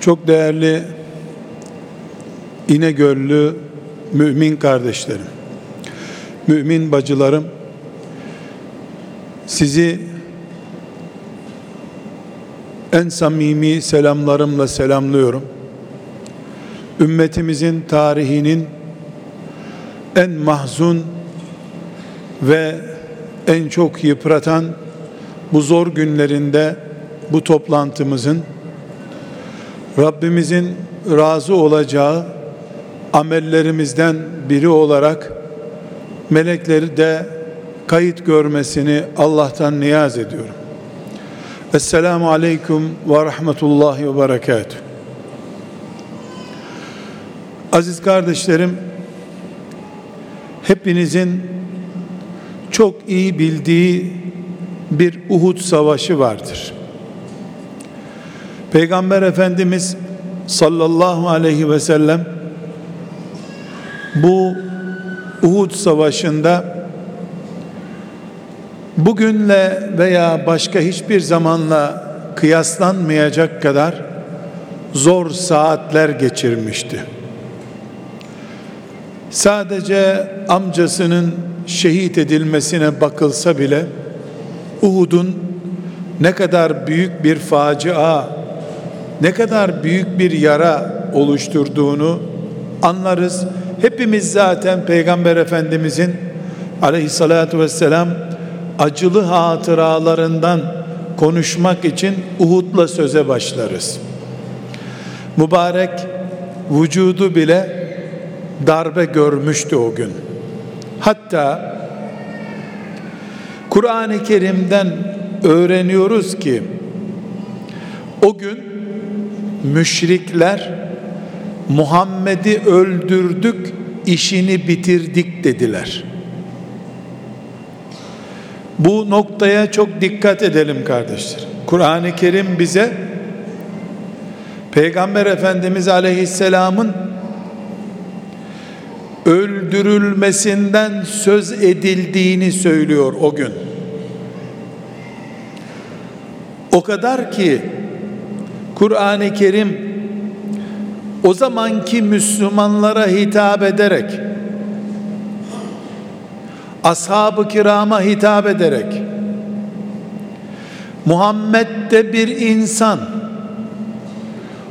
Çok değerli İnegöllü mümin kardeşlerim, mümin bacılarım, sizi en samimi selamlarımla selamlıyorum. Ümmetimizin tarihinin en mahzun ve en çok yıpratan bu zor günlerinde bu toplantımızın Rabbimizin razı olacağı amellerimizden biri olarak melekleri de kayıt görmesini Allah'tan niyaz ediyorum. Esselamu Aleyküm ve Rahmetullahi ve Berekatuhu. Aziz kardeşlerim, hepinizin çok iyi bildiği bir Uhud savaşı vardır. Peygamber Efendimiz sallallahu aleyhi ve sellem bu Uhud savaşında bugünle veya başka hiçbir zamanla kıyaslanmayacak kadar zor saatler geçirmişti. Sadece amcasının şehit edilmesine bakılsa bile Uhud'un ne kadar büyük bir facia, ne kadar büyük bir yara oluşturduğunu anlarız. Hepimiz zaten Peygamber Efendimizin aleyhissalatu vesselam acılı hatıralarından konuşmak için Uhud'la söze başlarız. Mübarek vücudu bile darbe görmüştü o gün. Hatta Kur'an-ı Kerim'den öğreniyoruz ki o gün müşrikler Muhammed'i öldürdük, işini bitirdik dediler. Bu noktaya çok dikkat edelim kardeşler. Kur'an-ı Kerim bize Peygamber Efendimiz Aleyhisselam'ın öldürülmesinden söz edildiğini söylüyor o gün. O kadar ki Kur'an-ı Kerim o zamanki Müslümanlara hitap ederek ashab-ı kirama hitap ederek Muhammed de bir insan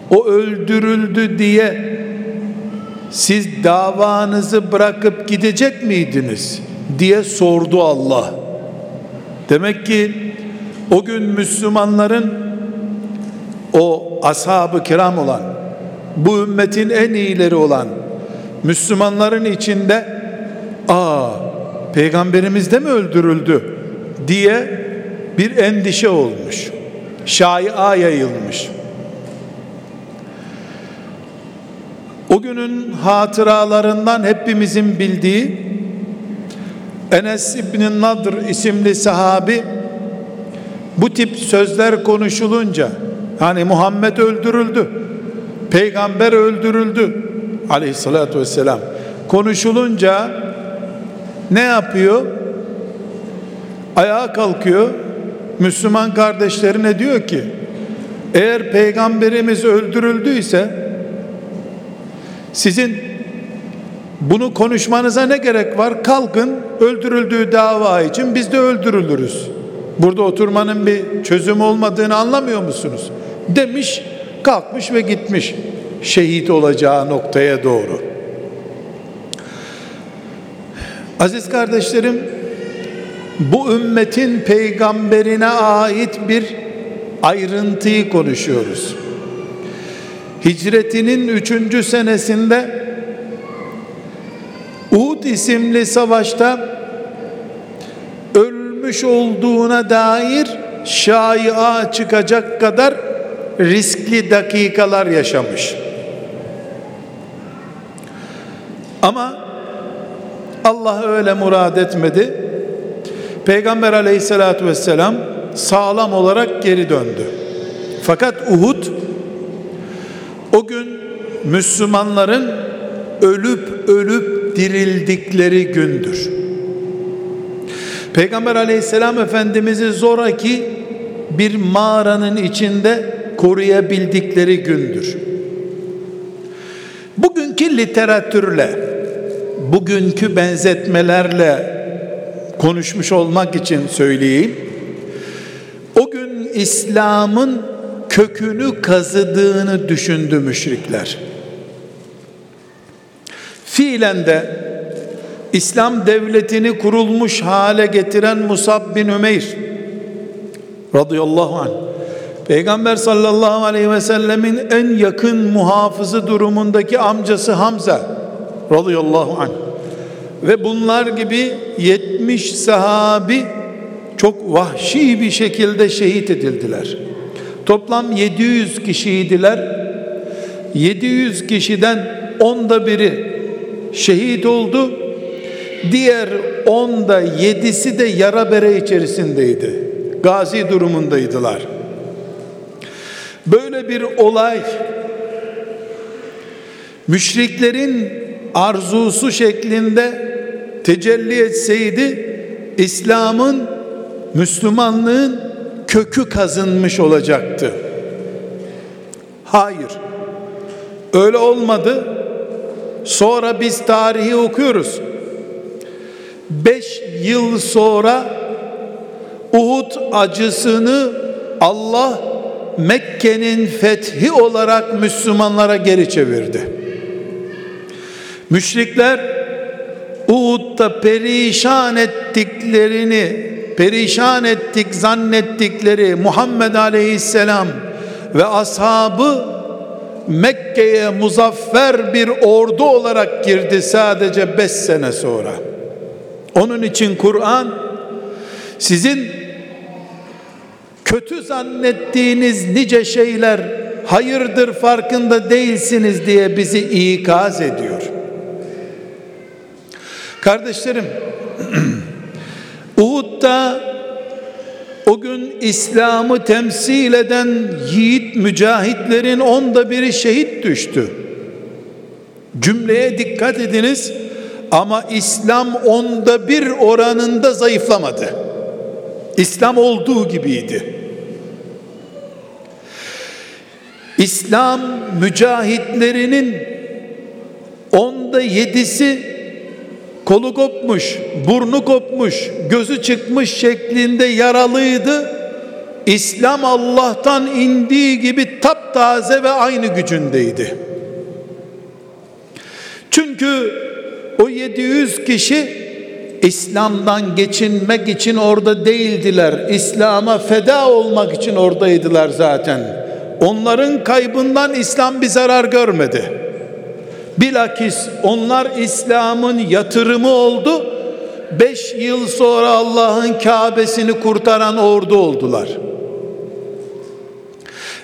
o öldürüldü diye siz davanızı bırakıp gidecek miydiniz diye sordu Allah. Demek ki o gün Müslümanların o ashab-ı kiram olan bu ümmetin en iyileri olan Müslümanların içinde aa peygamberimiz de mi öldürüldü diye bir endişe olmuş. Şaia yayılmış. O günün hatıralarından hepimizin bildiği Enes İbni Nadr isimli sahabi bu tip sözler konuşulunca hani Muhammed öldürüldü peygamber öldürüldü aleyhissalatü vesselam konuşulunca ne yapıyor ayağa kalkıyor Müslüman kardeşlerine diyor ki eğer peygamberimiz öldürüldüyse sizin bunu konuşmanıza ne gerek var? Kalkın öldürüldüğü dava için biz de öldürülürüz. Burada oturmanın bir çözüm olmadığını anlamıyor musunuz? Demiş, kalkmış ve gitmiş şehit olacağı noktaya doğru. Aziz kardeşlerim, bu ümmetin peygamberine ait bir ayrıntıyı konuşuyoruz hicretinin üçüncü senesinde Uhud isimli savaşta ölmüş olduğuna dair şaia çıkacak kadar riskli dakikalar yaşamış. Ama Allah öyle murad etmedi. Peygamber aleyhissalatü vesselam sağlam olarak geri döndü. Fakat Uhud o gün Müslümanların ölüp ölüp dirildikleri gündür. Peygamber aleyhisselam efendimizi zoraki bir mağaranın içinde koruyabildikleri gündür. Bugünkü literatürle, bugünkü benzetmelerle konuşmuş olmak için söyleyeyim. O gün İslam'ın kökünü kazıdığını düşündü müşrikler. Fiilen de İslam devletini kurulmuş hale getiren Musab bin Ümeyr radıyallahu anh Peygamber sallallahu aleyhi ve sellemin en yakın muhafızı durumundaki amcası Hamza radıyallahu anh ve bunlar gibi 70 sahabi çok vahşi bir şekilde şehit edildiler. Toplam 700 kişiydiler. 700 kişiden onda biri şehit oldu. Diğer onda yedisi de yara bere içerisindeydi. Gazi durumundaydılar. Böyle bir olay müşriklerin arzusu şeklinde tecelli etseydi İslam'ın Müslümanlığın kökü kazınmış olacaktı. Hayır. Öyle olmadı. Sonra biz tarihi okuyoruz. Beş yıl sonra Uhud acısını Allah Mekke'nin fethi olarak Müslümanlara geri çevirdi. Müşrikler Uhud'da perişan ettiklerini perişan ettik zannettikleri Muhammed Aleyhisselam ve ashabı Mekke'ye muzaffer bir ordu olarak girdi sadece beş sene sonra. Onun için Kur'an sizin kötü zannettiğiniz nice şeyler hayırdır farkında değilsiniz diye bizi ikaz ediyor. Kardeşlerim Uhud'da o gün İslam'ı temsil eden yiğit mücahitlerin onda biri şehit düştü. Cümleye dikkat ediniz ama İslam onda bir oranında zayıflamadı. İslam olduğu gibiydi. İslam mücahitlerinin onda yedisi kolu kopmuş, burnu kopmuş, gözü çıkmış şeklinde yaralıydı. İslam Allah'tan indiği gibi taptaze ve aynı gücündeydi. Çünkü o 700 kişi İslam'dan geçinmek için orada değildiler. İslam'a feda olmak için oradaydılar zaten. Onların kaybından İslam bir zarar görmedi. Bilakis onlar İslam'ın yatırımı oldu. Beş yıl sonra Allah'ın Kabe'sini kurtaran ordu oldular.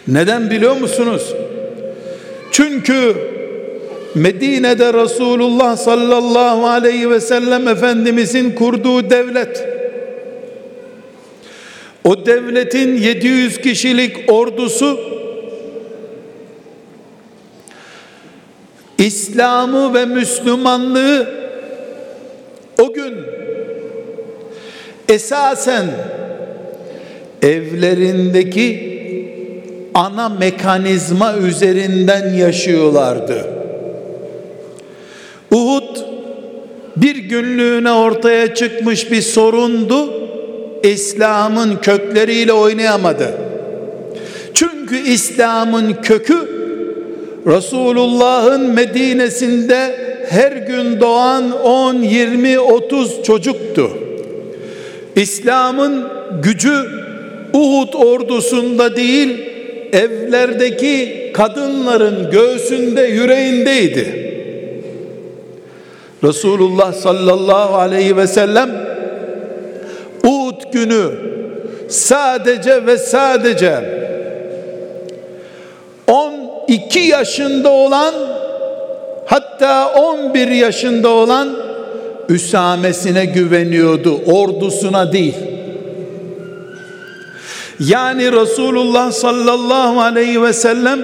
Neden biliyor musunuz? Çünkü Medine'de Resulullah sallallahu aleyhi ve sellem Efendimizin kurduğu devlet o devletin 700 kişilik ordusu İslam'ı ve Müslümanlığı o gün esasen evlerindeki ana mekanizma üzerinden yaşıyorlardı. Uhud bir günlüğüne ortaya çıkmış bir sorundu. İslam'ın kökleriyle oynayamadı. Çünkü İslam'ın kökü Resulullah'ın Medine'sinde her gün doğan 10, 20, 30 çocuktu. İslam'ın gücü Uhud ordusunda değil, evlerdeki kadınların göğsünde, yüreğindeydi. Resulullah sallallahu aleyhi ve sellem Uhud günü sadece ve sadece 12 yaşında olan hatta 11 yaşında olan Üsamesine güveniyordu ordusuna değil. Yani Resulullah sallallahu aleyhi ve sellem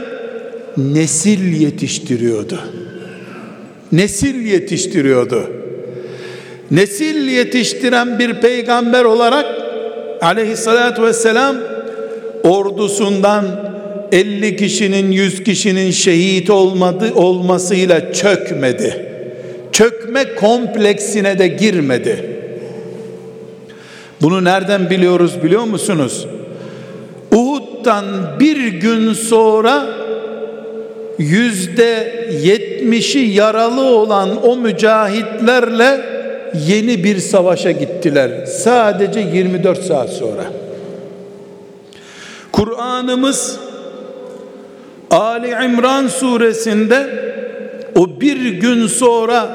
nesil yetiştiriyordu. Nesil yetiştiriyordu. Nesil yetiştiren bir peygamber olarak aleyhissalatü vesselam ordusundan 50 kişinin 100 kişinin şehit olmadı olmasıyla çökmedi. Çökme kompleksine de girmedi. Bunu nereden biliyoruz biliyor musunuz? Uhud'dan bir gün sonra yüzde yetmişi yaralı olan o mücahitlerle yeni bir savaşa gittiler. Sadece 24 saat sonra. Kur'an'ımız Ali İmran suresinde o bir gün sonra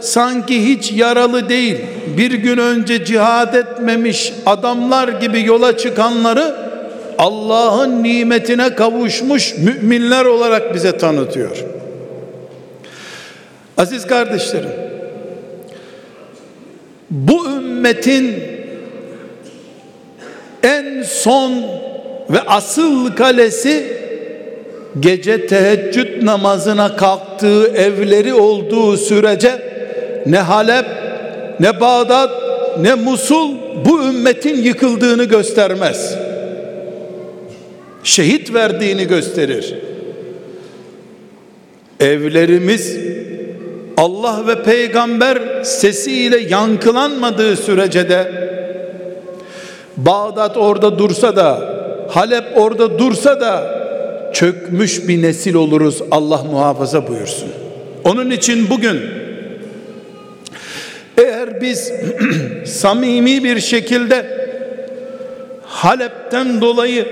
sanki hiç yaralı değil bir gün önce cihad etmemiş adamlar gibi yola çıkanları Allah'ın nimetine kavuşmuş müminler olarak bize tanıtıyor. Aziz kardeşlerim, bu ümmetin en son ve asıl kalesi gece teheccüd namazına kalktığı evleri olduğu sürece ne Halep ne Bağdat ne Musul bu ümmetin yıkıldığını göstermez. Şehit verdiğini gösterir. Evlerimiz Allah ve peygamber sesiyle yankılanmadığı sürece de Bağdat orada dursa da Halep orada dursa da çökmüş bir nesil oluruz Allah muhafaza buyursun. Onun için bugün eğer biz samimi bir şekilde Halep'ten dolayı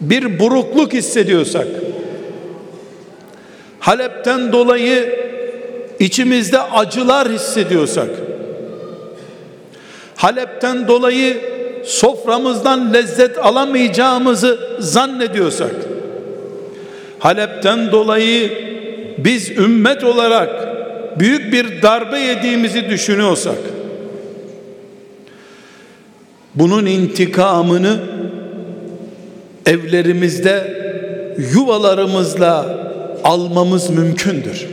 bir burukluk hissediyorsak Halep'ten dolayı içimizde acılar hissediyorsak Halep'ten dolayı soframızdan lezzet alamayacağımızı zannediyorsak Halep'ten dolayı biz ümmet olarak büyük bir darbe yediğimizi düşünüyorsak bunun intikamını evlerimizde yuvalarımızla almamız mümkündür.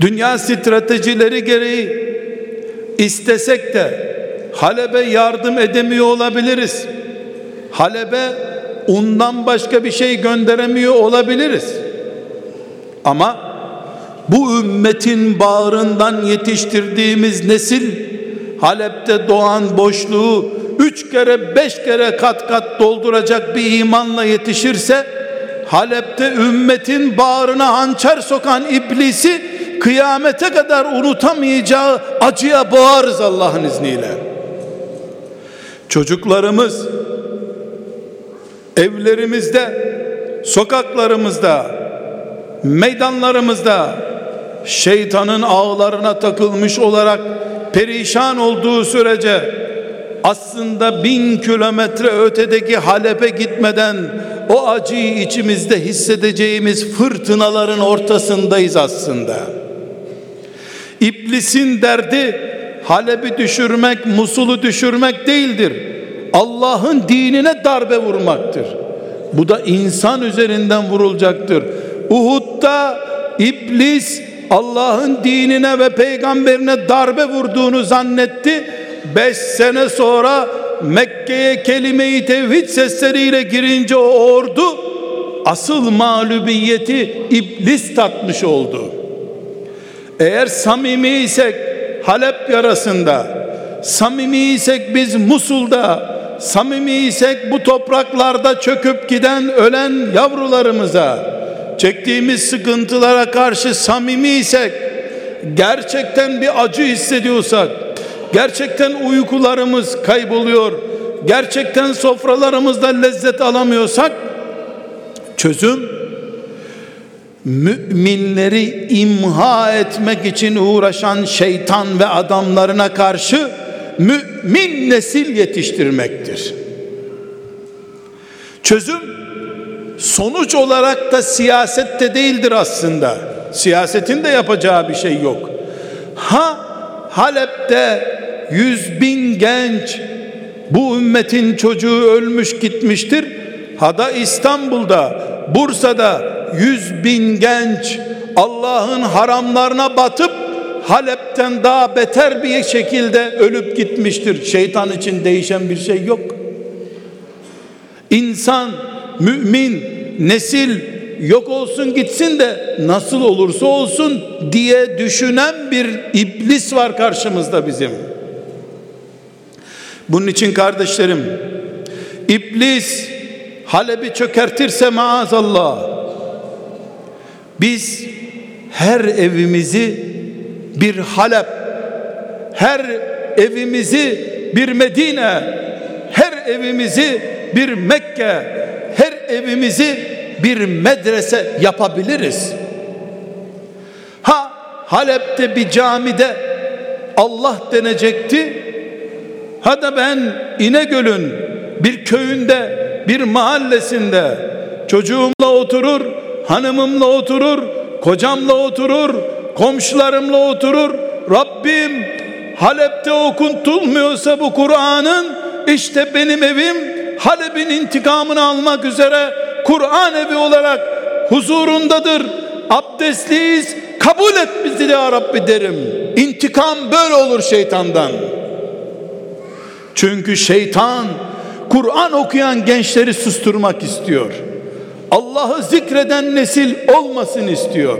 Dünya stratejileri gereği istesek de Halep'e yardım edemiyor olabiliriz. Halep'e undan başka bir şey gönderemiyor olabiliriz. Ama bu ümmetin bağrından yetiştirdiğimiz nesil Halep'te doğan boşluğu üç kere beş kere kat kat dolduracak bir imanla yetişirse Halep'te ümmetin bağrına hançer sokan iblisi kıyamete kadar unutamayacağı acıya boğarız Allah'ın izniyle. Çocuklarımız evlerimizde, sokaklarımızda, meydanlarımızda şeytanın ağlarına takılmış olarak perişan olduğu sürece aslında bin kilometre ötedeki Halep'e gitmeden o acıyı içimizde hissedeceğimiz fırtınaların ortasındayız aslında. İblisin derdi Halep'i düşürmek, Musul'u düşürmek değildir. Allah'ın dinine darbe vurmaktır. Bu da insan üzerinden vurulacaktır. Uhud'da iblis Allah'ın dinine ve peygamberine darbe vurduğunu zannetti. Beş sene sonra Mekke'ye kelime-i tevhid sesleriyle girince o ordu asıl mağlubiyeti iblis tatmış oldu. Eğer samimi isek Halep yarasında, samimi isek biz Musul'da, samimi isek bu topraklarda çöküp giden ölen yavrularımıza, çektiğimiz sıkıntılara karşı samimi isek, gerçekten bir acı hissediyorsak, gerçekten uykularımız kayboluyor, gerçekten sofralarımızda lezzet alamıyorsak, çözüm müminleri imha etmek için uğraşan şeytan ve adamlarına karşı mümin nesil yetiştirmektir. Çözüm sonuç olarak da siyasette değildir aslında. Siyasetin de yapacağı bir şey yok. Ha Halep'te yüz bin genç bu ümmetin çocuğu ölmüş gitmiştir. Ha da İstanbul'da, Bursa'da, yüz bin genç Allah'ın haramlarına batıp Halep'ten daha beter bir şekilde ölüp gitmiştir. Şeytan için değişen bir şey yok. İnsan, mümin, nesil yok olsun gitsin de nasıl olursa olsun diye düşünen bir iblis var karşımızda bizim. Bunun için kardeşlerim iblis Halep'i çökertirse maazallah biz her evimizi bir Halep her evimizi bir Medine her evimizi bir Mekke her evimizi bir medrese yapabiliriz. Ha Halep'te bir camide Allah denecekti. Ha da ben İnegöl'ün bir köyünde bir mahallesinde çocuğumla oturur hanımımla oturur kocamla oturur komşularımla oturur Rabbim Halep'te okuntulmuyorsa bu Kur'an'ın işte benim evim Halep'in intikamını almak üzere Kur'an evi olarak huzurundadır. Abdestliyiz. Kabul et bizi ya Rabbi derim. İntikam böyle olur şeytandan. Çünkü şeytan Kur'an okuyan gençleri susturmak istiyor. Allah'ı zikreden nesil olmasın istiyor.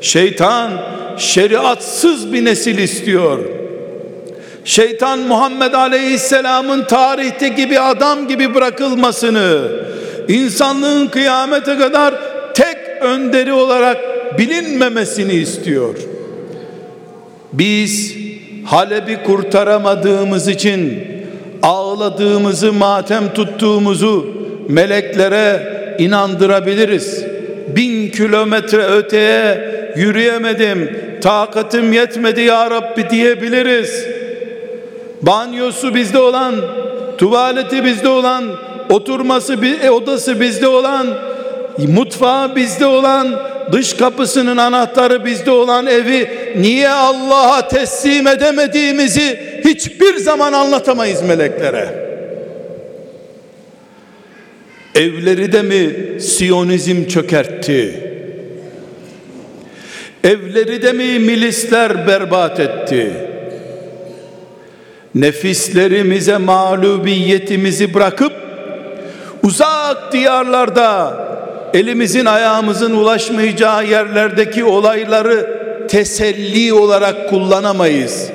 Şeytan şeriatsız bir nesil istiyor. Şeytan Muhammed Aleyhisselam'ın tarihte gibi adam gibi bırakılmasını, insanlığın kıyamete kadar tek önderi olarak bilinmemesini istiyor. Biz Halep'i kurtaramadığımız için ağladığımızı, matem tuttuğumuzu meleklere inandırabiliriz. Bin kilometre öteye yürüyemedim, takatım yetmedi ya Rabbi diyebiliriz. Banyosu bizde olan, tuvaleti bizde olan, oturması e, odası bizde olan, mutfağı bizde olan, dış kapısının anahtarı bizde olan evi niye Allah'a teslim edemediğimizi hiçbir zaman anlatamayız meleklere. Evleri de mi Siyonizm çökertti? Evleri de mi milisler berbat etti? Nefislerimize mağlubiyetimizi bırakıp uzak diyarlarda elimizin ayağımızın ulaşmayacağı yerlerdeki olayları teselli olarak kullanamayız.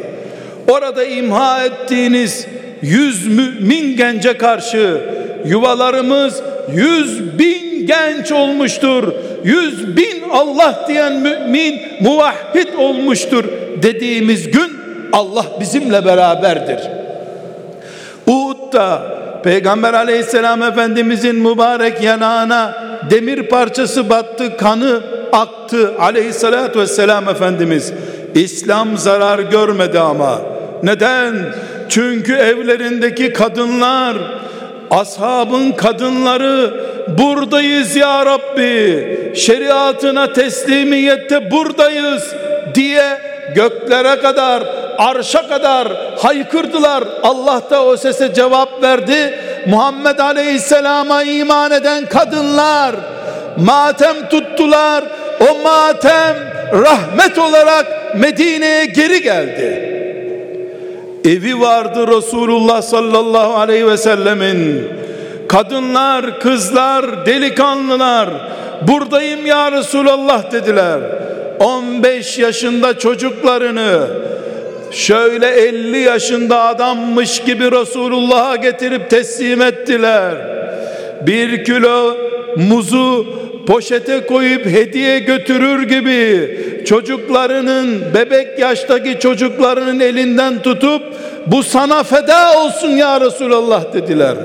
Orada imha ettiğiniz yüz mümin gence karşı yuvalarımız yüz bin genç olmuştur. Yüz bin Allah diyen mümin muvahhid olmuştur dediğimiz gün Allah bizimle beraberdir. Uhud'da Peygamber aleyhisselam efendimizin mübarek yanağına demir parçası battı kanı aktı aleyhissalatü vesselam efendimiz İslam zarar görmedi ama neden çünkü evlerindeki kadınlar ashabın kadınları buradayız ya Rabbi şeriatına teslimiyette buradayız diye göklere kadar arşa kadar haykırdılar. Allah da o sese cevap verdi. Muhammed Aleyhisselam'a iman eden kadınlar matem tuttular o matem rahmet olarak Medine'ye geri geldi evi vardı Resulullah sallallahu aleyhi ve sellemin. Kadınlar kızlar delikanlılar buradayım ya Resulallah dediler. 15 yaşında çocuklarını şöyle 50 yaşında adammış gibi Resulullah'a getirip teslim ettiler. Bir kilo muzu poşete koyup hediye götürür gibi çocuklarının bebek yaştaki çocuklarının elinden tutup bu sana feda olsun ya Resulallah dediler.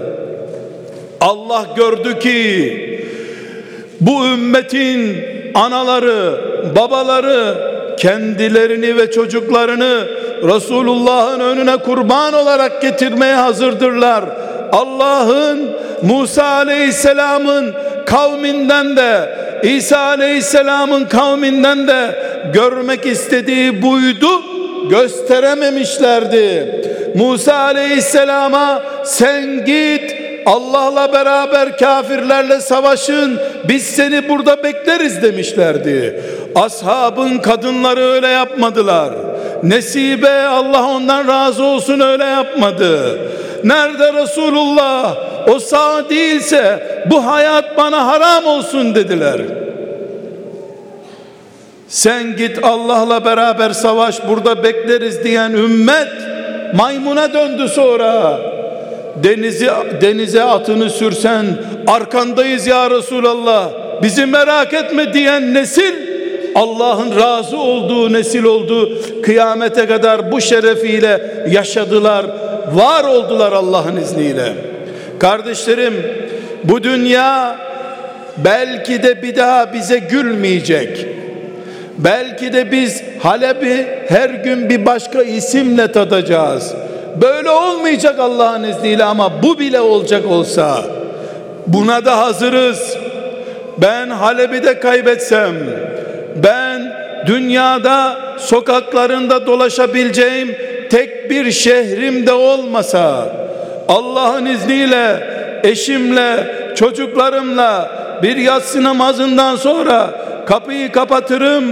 Allah gördü ki bu ümmetin anaları, babaları kendilerini ve çocuklarını Resulullah'ın önüne kurban olarak getirmeye hazırdırlar. Allah'ın Musa Aleyhisselam'ın kavminden de İsa Aleyhisselam'ın kavminden de görmek istediği buydu gösterememişlerdi. Musa Aleyhisselam'a sen git Allah'la beraber kafirlerle savaşın biz seni burada bekleriz demişlerdi. Ashabın kadınları öyle yapmadılar. Nesibe Allah ondan razı olsun öyle yapmadı. Nerede Resulullah? o sağ değilse bu hayat bana haram olsun dediler. Sen git Allah'la beraber savaş burada bekleriz diyen ümmet maymuna döndü sonra. Denizi denize atını sürsen arkandayız ya Resulallah. Bizi merak etme diyen nesil Allah'ın razı olduğu nesil oldu. Kıyamete kadar bu şerefiyle yaşadılar. Var oldular Allah'ın izniyle. Kardeşlerim bu dünya belki de bir daha bize gülmeyecek. Belki de biz Halep'i her gün bir başka isimle tadacağız. Böyle olmayacak Allah'ın izniyle ama bu bile olacak olsa buna da hazırız. Ben Halep'i de kaybetsem, ben dünyada sokaklarında dolaşabileceğim tek bir şehrimde olmasa, Allah'ın izniyle eşimle, çocuklarımla bir yatsı namazından sonra kapıyı kapatırım,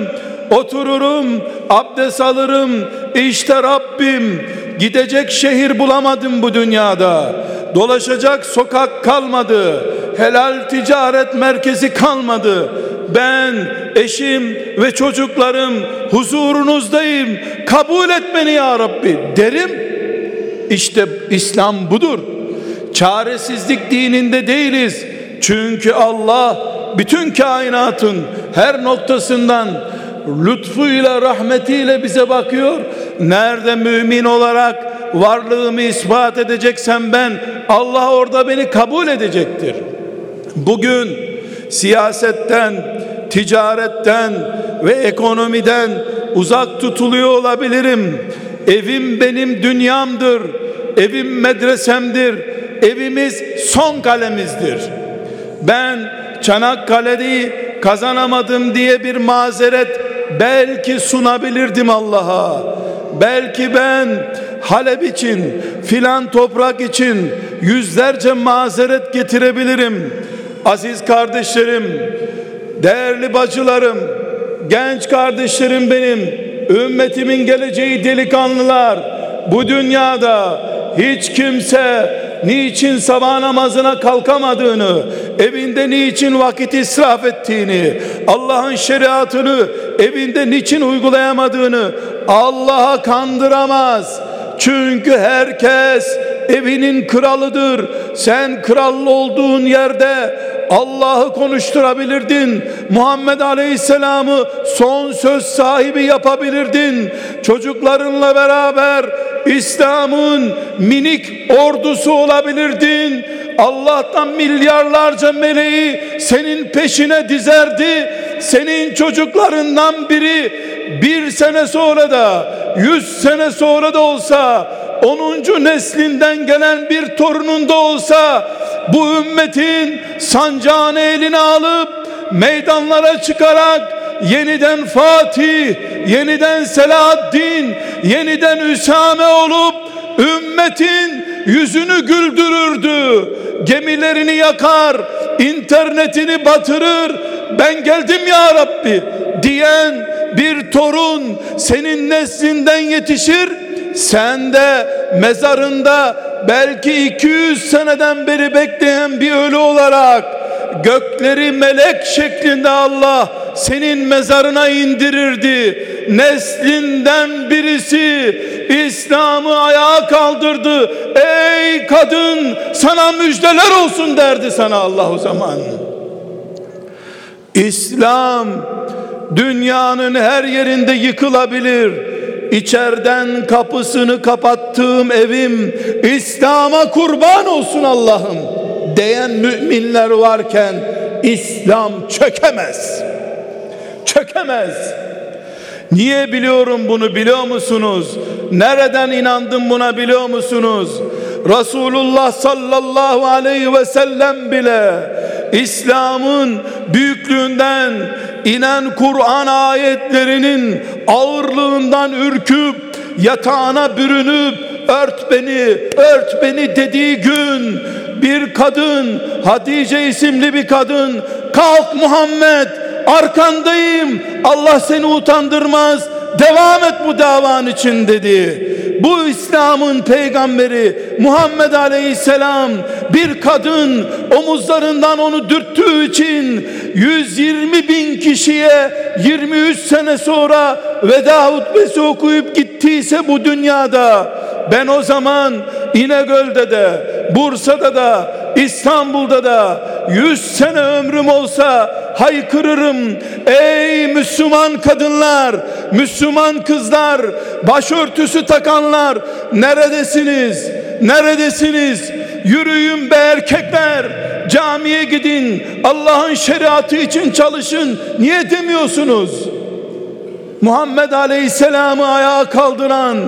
otururum, abdest alırım. İşte Rabbim gidecek şehir bulamadım bu dünyada. Dolaşacak sokak kalmadı. Helal ticaret merkezi kalmadı. Ben, eşim ve çocuklarım huzurunuzdayım. Kabul et beni ya Rabbi derim. İşte İslam budur. Çaresizlik dininde değiliz. Çünkü Allah bütün kainatın her noktasından lütfuyla rahmetiyle bize bakıyor. Nerede mümin olarak varlığımı ispat edeceksem ben Allah orada beni kabul edecektir. Bugün siyasetten, ticaretten ve ekonomiden uzak tutuluyor olabilirim. Evim benim dünyamdır. Evim medresemdir. Evimiz son kalemizdir. Ben Çanakkale'yi kazanamadım diye bir mazeret belki sunabilirdim Allah'a. Belki ben Halep için filan toprak için yüzlerce mazeret getirebilirim. Aziz kardeşlerim, değerli bacılarım, genç kardeşlerim benim, ümmetimin geleceği delikanlılar, bu dünyada hiç kimse niçin sabah namazına kalkamadığını, evinde niçin vakit israf ettiğini, Allah'ın şeriatını evinde niçin uygulayamadığını Allah'a kandıramaz. Çünkü herkes evinin kralıdır. Sen kral olduğun yerde Allah'ı konuşturabilirdin. Muhammed Aleyhisselam'ı son söz sahibi yapabilirdin. Çocuklarınla beraber İslam'ın minik ordusu olabilirdin. Allah'tan milyarlarca meleği senin peşine dizerdi. Senin çocuklarından biri bir sene sonra da yüz sene sonra da olsa onuncu neslinden gelen bir torununda olsa bu ümmetin sancağını eline alıp meydanlara çıkarak yeniden Fatih, yeniden Selahaddin, yeniden Üsame olup ümmetin yüzünü güldürürdü. Gemilerini yakar, internetini batırır. Ben geldim ya Rabbi diyen bir torun senin neslinden yetişir. Sen de mezarında belki 200 seneden beri bekleyen bir ölü olarak gökleri melek şeklinde Allah senin mezarına indirirdi. Neslinden birisi İslam'ı ayağa kaldırdı. Ey kadın sana müjdeler olsun derdi sana Allah o zaman. İslam dünyanın her yerinde yıkılabilir. İçeriden kapısını kapattığım evim İslam'a kurban olsun Allah'ım diyen müminler varken İslam çökemez. Çökemez. Niye biliyorum bunu biliyor musunuz? Nereden inandım buna biliyor musunuz? Resulullah sallallahu aleyhi ve sellem bile İslam'ın büyüklüğünden inen Kur'an ayetlerinin ağırlığından ürküp yatağına bürünüp ört beni ört beni dediği gün bir kadın Hatice isimli bir kadın kalk Muhammed arkandayım Allah seni utandırmaz devam et bu davan için dedi bu İslam'ın peygamberi Muhammed Aleyhisselam bir kadın omuzlarından onu dürttüğü için 120 bin kişiye 23 sene sonra veda hutbesi okuyup gittiyse bu dünyada ben o zaman İnegöl'de de Bursa'da da İstanbul'da da 100 sene ömrüm olsa haykırırım. Ey Müslüman kadınlar Müslüman kızlar başörtüsü takanlar neredesiniz neredesiniz? Yürüyün be erkekler camiye gidin Allah'ın şeriatı için çalışın. Niye demiyorsunuz? Muhammed Aleyhisselam'ı ayağa kaldıran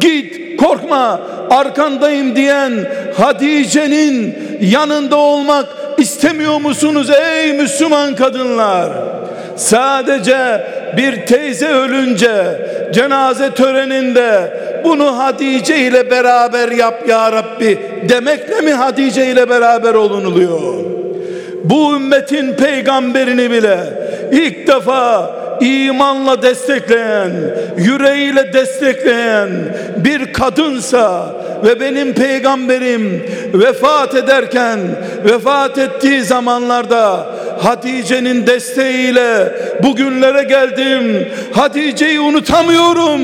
git korkma arkandayım diyen Hatice'nin yanında olmak istemiyor musunuz ey Müslüman kadınlar? Sadece bir teyze ölünce cenaze töreninde bunu Hatice ile beraber yap ya Rabbi demekle mi Hatice ile beraber olunuluyor? Bu ümmetin peygamberini bile ilk defa imanla destekleyen, yüreğiyle destekleyen bir kadınsa ve benim peygamberim vefat ederken vefat ettiği zamanlarda Hatice'nin desteğiyle bugünlere geldim. Hatice'yi unutamıyorum.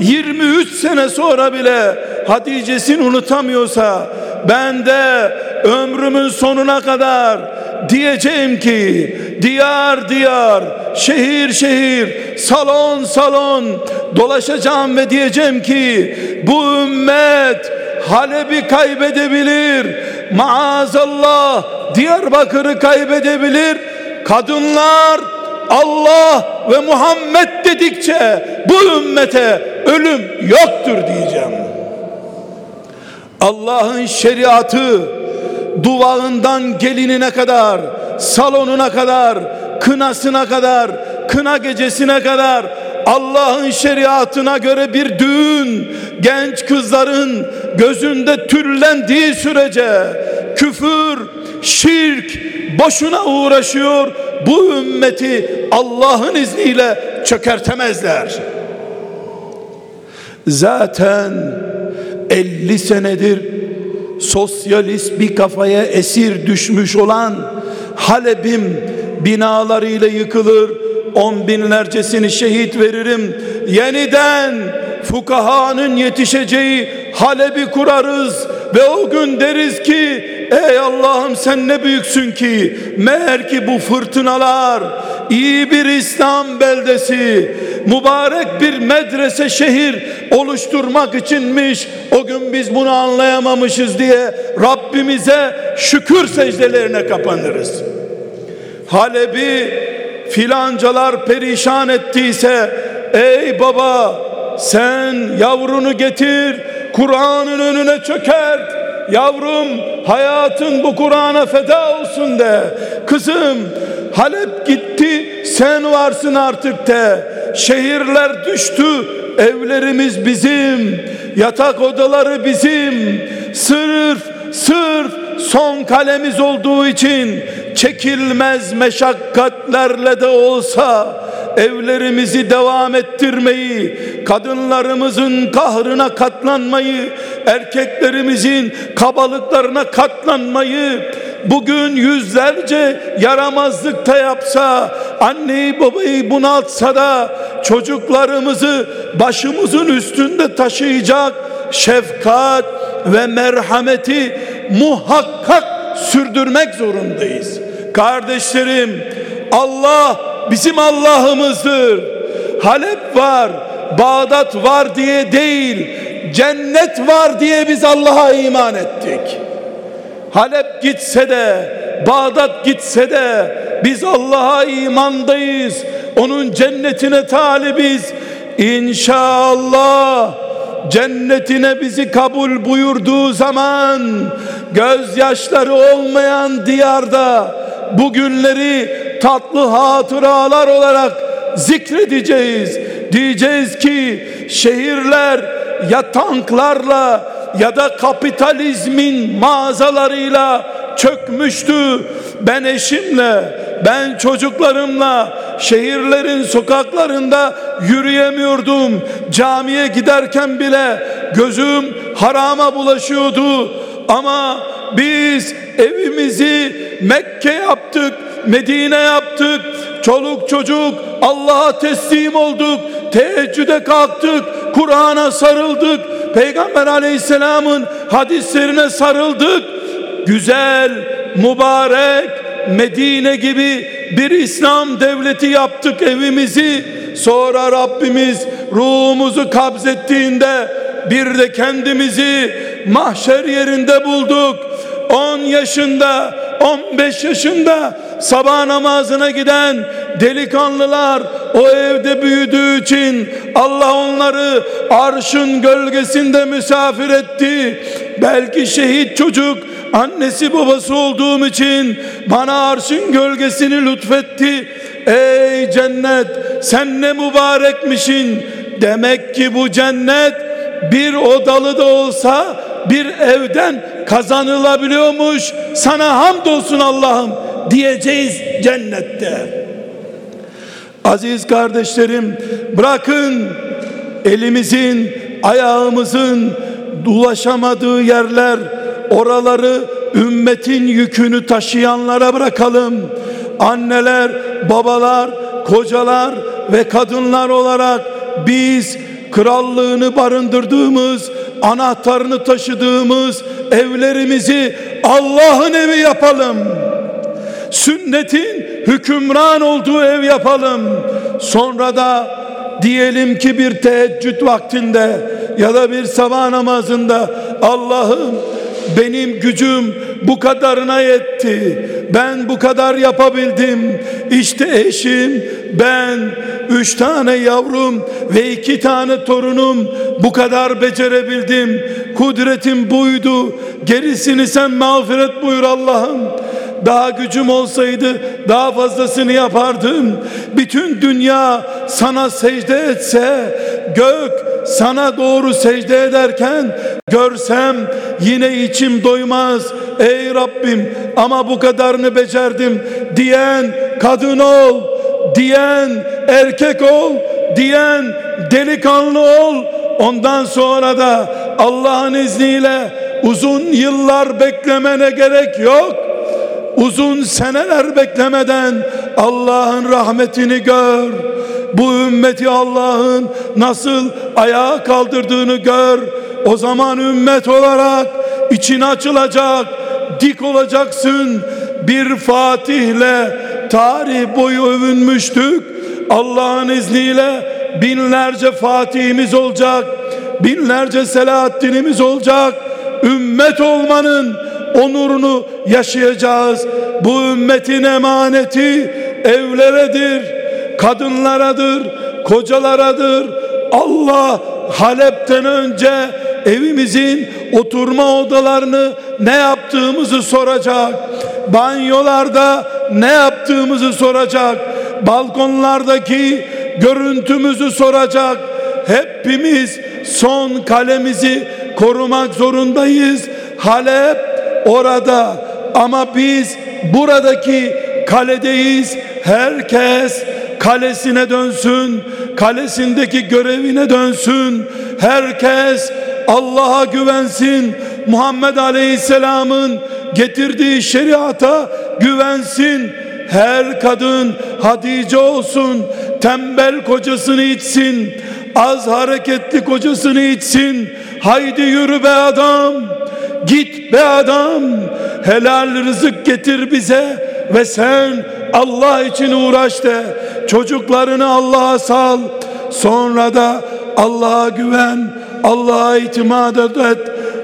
23 sene sonra bile Hatice'sini unutamıyorsa ben de ömrümün sonuna kadar diyeceğim ki diyar diyar şehir şehir salon salon dolaşacağım ve diyeceğim ki bu ümmet Halep'i kaybedebilir maazallah Diyarbakır'ı kaybedebilir. Kadınlar Allah ve Muhammed dedikçe bu ümmete ölüm yoktur diyeceğim. Allah'ın şeriatı duvağından gelinine kadar, salonuna kadar, kınasına kadar, kına gecesine kadar Allah'ın şeriatına göre bir düğün genç kızların gözünde türlendiği sürece küfür, şirk boşuna uğraşıyor. Bu ümmeti Allah'ın izniyle çökertemezler. Zaten 50 senedir sosyalist bir kafaya esir düşmüş olan Halep'im binalarıyla yıkılır on binlercesini şehit veririm. Yeniden fukahanın yetişeceği Halep'i kurarız ve o gün deriz ki ey Allah'ım sen ne büyüksün ki meğer ki bu fırtınalar iyi bir İslam beldesi mübarek bir medrese şehir oluşturmak içinmiş. O gün biz bunu anlayamamışız diye Rabbimize şükür secdelerine kapanırız. Halep'i filancalar perişan ettiyse ey baba sen yavrunu getir Kur'an'ın önüne çökert yavrum hayatın bu Kur'an'a feda olsun de. Kızım Halep gitti sen varsın artık de şehirler düştü evlerimiz bizim yatak odaları bizim. Sırf sırf son kalemiz olduğu için çekilmez meşakkatlerle de olsa evlerimizi devam ettirmeyi, kadınlarımızın kahrına katlanmayı, erkeklerimizin kabalıklarına katlanmayı, bugün yüzlerce yaramazlıkta yapsa, anneyi babayı bunaltsa da çocuklarımızı başımızın üstünde taşıyacak şefkat ve merhameti muhakkak sürdürmek zorundayız. Kardeşlerim Allah bizim Allah'ımızdır. Halep var, Bağdat var diye değil, cennet var diye biz Allah'a iman ettik. Halep gitse de, Bağdat gitse de biz Allah'a imandayız. Onun cennetine talibiz. İnşallah cennetine bizi kabul buyurduğu zaman gözyaşları olmayan diyarda bugünleri tatlı hatıralar olarak zikredeceğiz. Diyeceğiz ki şehirler ya tanklarla ya da kapitalizmin mağazalarıyla çökmüştü. Ben eşimle ben çocuklarımla şehirlerin sokaklarında yürüyemiyordum. Camiye giderken bile gözüm harama bulaşıyordu. Ama biz evimizi Mekke yaptık, Medine yaptık. Çoluk çocuk Allah'a teslim olduk. Teheccüde kalktık. Kur'an'a sarıldık. Peygamber aleyhisselamın hadislerine sarıldık. Güzel, mübarek Medine gibi bir İslam devleti yaptık evimizi. Sonra Rabbimiz ruhumuzu kabzettiğinde bir de kendimizi mahşer yerinde bulduk. 10 yaşında, 15 yaşında sabah namazına giden delikanlılar o evde büyüdüğü için Allah onları arşın gölgesinde misafir etti. Belki şehit çocuk annesi babası olduğum için bana arşın gölgesini lütfetti. Ey cennet sen ne mübarekmişin. Demek ki bu cennet bir odalı da olsa bir evden kazanılabiliyormuş. Sana hamdolsun Allah'ım diyeceğiz cennette. Aziz kardeşlerim bırakın elimizin ayağımızın ulaşamadığı yerler oraları ümmetin yükünü taşıyanlara bırakalım. Anneler, babalar, kocalar ve kadınlar olarak biz krallığını barındırdığımız, anahtarını taşıdığımız evlerimizi Allah'ın evi yapalım. Sünnetin hükümran olduğu ev yapalım. Sonra da diyelim ki bir teheccüd vaktinde ya da bir sabah namazında Allah'ım benim gücüm bu kadarına yetti. Ben bu kadar yapabildim. İşte eşim, ben, üç tane yavrum ve iki tane torunum bu kadar becerebildim. Kudretim buydu. Gerisini sen mağfiret buyur Allah'ım. Daha gücüm olsaydı daha fazlasını yapardım. Bütün dünya sana secde etse, gök sana doğru secde ederken görsem yine içim doymaz. Ey Rabbim ama bu kadarını becerdim diyen kadın ol, diyen erkek ol, diyen delikanlı ol. Ondan sonra da Allah'ın izniyle uzun yıllar beklemene gerek yok uzun seneler beklemeden Allah'ın rahmetini gör. Bu ümmeti Allah'ın nasıl ayağa kaldırdığını gör. O zaman ümmet olarak için açılacak, dik olacaksın. Bir Fatih'le tarih boyu övünmüştük. Allah'ın izniyle binlerce Fatih'imiz olacak. Binlerce Selahaddin'imiz olacak. Ümmet olmanın onurunu yaşayacağız. Bu ümmetin emaneti evleredir, kadınlaradır, kocalarıdır. Allah Halep'ten önce evimizin oturma odalarını ne yaptığımızı soracak. Banyolarda ne yaptığımızı soracak. Balkonlardaki görüntümüzü soracak. Hepimiz son kalemizi korumak zorundayız. Halep orada ama biz buradaki kaledeyiz. Herkes kalesine dönsün, kalesindeki görevine dönsün. Herkes Allah'a güvensin. Muhammed Aleyhisselam'ın getirdiği şeriata güvensin. Her kadın Hatice olsun, tembel kocasını içsin, az hareketli kocasını içsin. Haydi yürü be adam. Git be adam helal rızık getir bize ve sen Allah için uğraş de çocuklarını Allah'a sal sonra da Allah'a güven Allah'a itimat et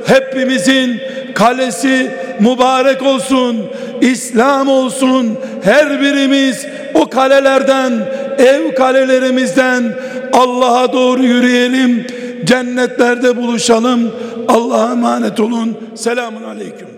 hepimizin kalesi mübarek olsun İslam olsun her birimiz o kalelerden ev kalelerimizden Allah'a doğru yürüyelim cennetlerde buluşalım Allah'a emanet olun. Selamun aleyküm.